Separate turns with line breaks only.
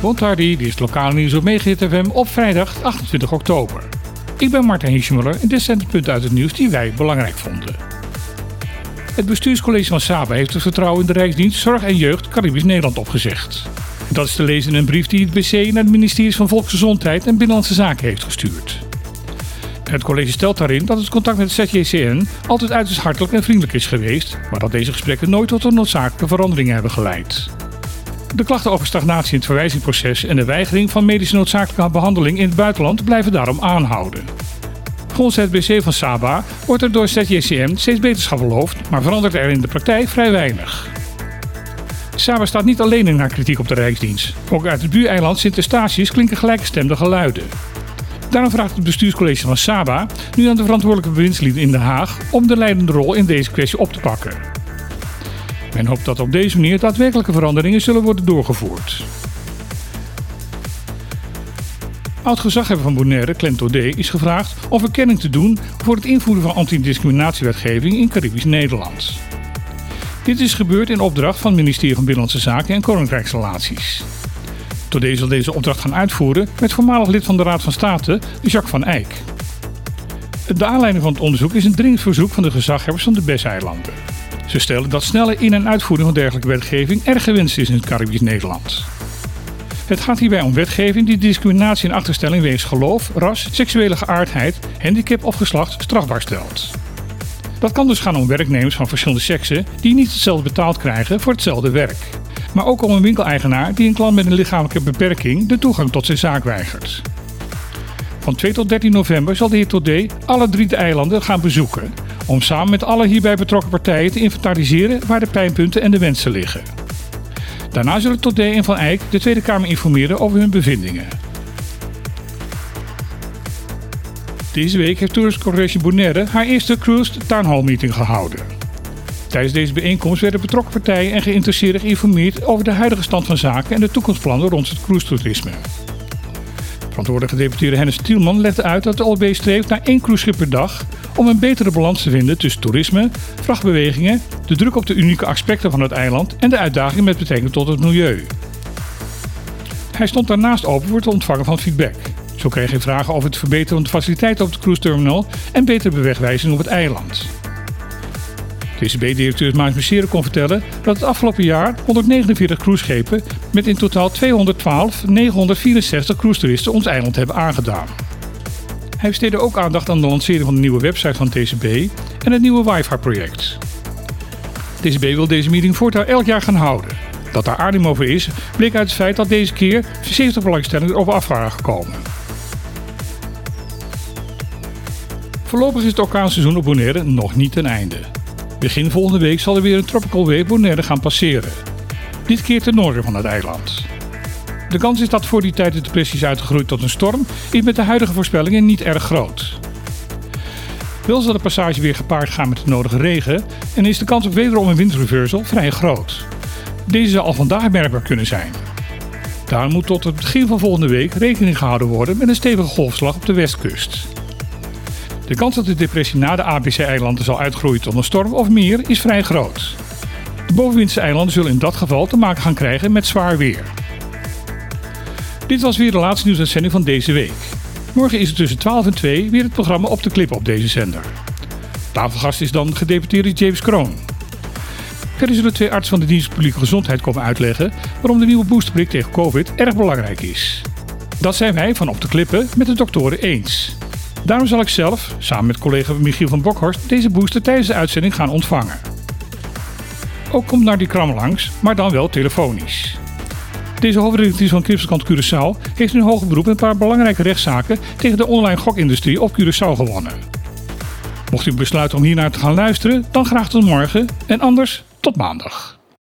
Bontardi, dit is het lokale nieuws op Megahit FM op vrijdag 28 oktober. Ik ben Martin Hiesmuller en dit zijn de punten uit het nieuws die wij belangrijk vonden. Het bestuurscollege van Saba heeft het vertrouwen in de Rijksdienst Zorg en Jeugd Caribisch Nederland opgezegd. Dat is te lezen in een brief die het BC naar het ministerie van Volksgezondheid en Binnenlandse Zaken heeft gestuurd. Het college stelt daarin dat het contact met het ZJCN altijd uiterst hartelijk en vriendelijk is geweest, maar dat deze gesprekken nooit tot een noodzakelijke veranderingen hebben geleid. De klachten over stagnatie in het verwijzingsproces en de weigering van medische noodzakelijke behandeling in het buitenland blijven daarom aanhouden. Volgens het BC van Saba wordt er door ZJCM steeds beterschap beloofd, maar verandert er in de praktijk vrij weinig. Saba staat niet alleen in haar kritiek op de Rijksdienst. Ook uit het buureiland Sint-Eustatius klinken gelijkgestemde geluiden. Daarom vraagt het bestuurscollege van Saba nu aan de verantwoordelijke bewindslieden in Den Haag om de leidende rol in deze kwestie op te pakken. Men hoopt dat op deze manier daadwerkelijke veranderingen zullen worden doorgevoerd. Oud-gezaghebber van Bonaire, Clem D, is gevraagd om verkenning te doen voor het invoeren van antidiscriminatiewetgeving in Caribisch Nederland. Dit is gebeurd in opdracht van het ministerie van Binnenlandse Zaken en Koninkrijksrelaties. Todé zal deze opdracht gaan uitvoeren met voormalig lid van de Raad van State, Jacques van Eyck. De aanleiding van het onderzoek is een dringend verzoek van de gezaghebbers van de BES-eilanden. Ze stellen dat snelle in- en uitvoering van dergelijke wetgeving erg gewenst is in het Caribisch Nederland. Het gaat hierbij om wetgeving die discriminatie en achterstelling wegens geloof, ras, seksuele geaardheid, handicap of geslacht strafbaar stelt. Dat kan dus gaan om werknemers van verschillende seksen die niet hetzelfde betaald krijgen voor hetzelfde werk. Maar ook om een winkeleigenaar die een klant met een lichamelijke beperking de toegang tot zijn zaak weigert. Van 2 tot 13 november zal de heer Todé alle drie de eilanden gaan bezoeken om samen met alle hierbij betrokken partijen te inventariseren waar de pijnpunten en de wensen liggen. Daarna zullen Todé en Van Eyck de Tweede Kamer informeren over hun bevindingen. Deze week heeft Tourist Corporation Bonaire haar eerste Cruise Town Hall meeting gehouden. Tijdens deze bijeenkomst werden betrokken partijen en geïnteresseerden geïnformeerd over de huidige stand van zaken en de toekomstplannen rond het cruise-toerisme. Verantwoordelijke deputeerde Hennis Tielman legde uit dat de OLB streeft naar één cruiseschip per dag om een betere balans te vinden tussen toerisme, vrachtbewegingen, de druk op de unieke aspecten van het eiland en de uitdagingen met betrekking tot het milieu. Hij stond daarnaast open voor het ontvangen van feedback. Zo kreeg hij vragen over het verbeteren van de faciliteiten op het cruise terminal en betere bewegwijzing op het eiland. DCB-directeur Maas Messeren kon vertellen dat het afgelopen jaar 149 cruiseschepen met in totaal 212 964 cruise-toeristen ons eiland hebben aangedaan. Hij besteedde ook aandacht aan de lancering van de nieuwe website van TCB en het nieuwe wifi-project. TCB wil deze meeting voortaan elk jaar gaan houden. Dat daar aardig over is, bleek uit het feit dat deze keer 70 belangstellingen erop af waren gekomen. Voorlopig is het orkaanseizoen op Bonaire nog niet ten einde. Begin volgende week zal er weer een tropical wave Bonaire gaan passeren. Dit keer ten noorden van het eiland. De kans is dat voor die tijd de depressie is uitgegroeid tot een storm, is met de huidige voorspellingen niet erg groot. Wel zal de passage weer gepaard gaan met de nodige regen en is de kans op wederom een windreversal vrij groot. Deze zal al vandaag merkbaar kunnen zijn. Daar moet tot het begin van volgende week rekening gehouden worden met een stevige golfslag op de westkust. De kans dat de depressie na de ABC-eilanden zal uitgroeien tot een storm of meer is vrij groot. De bovenwindse eilanden zullen in dat geval te maken gaan krijgen met zwaar weer. Dit was weer de laatste nieuwsuitzending van deze week. Morgen is het tussen 12 en 2 weer het programma op de klip op deze zender. Tafelgast is dan gedeputeerde James Kroon. Verder zullen twee artsen van de dienst publieke gezondheid komen uitleggen waarom de nieuwe boosterprik tegen COVID erg belangrijk is. Dat zijn wij van Op de Klippen met de doktoren eens. Daarom zal ik zelf, samen met collega Michiel van Bokhorst, deze booster tijdens de uitzending gaan ontvangen. Ook komt naar die kram langs, maar dan wel telefonisch. Deze hoofdredacteur van Cryptokant Curaçao heeft in hoger beroep een paar belangrijke rechtszaken tegen de online gokindustrie op Curaçao gewonnen. Mocht u besluiten om hiernaar te gaan luisteren, dan graag tot morgen en anders tot maandag.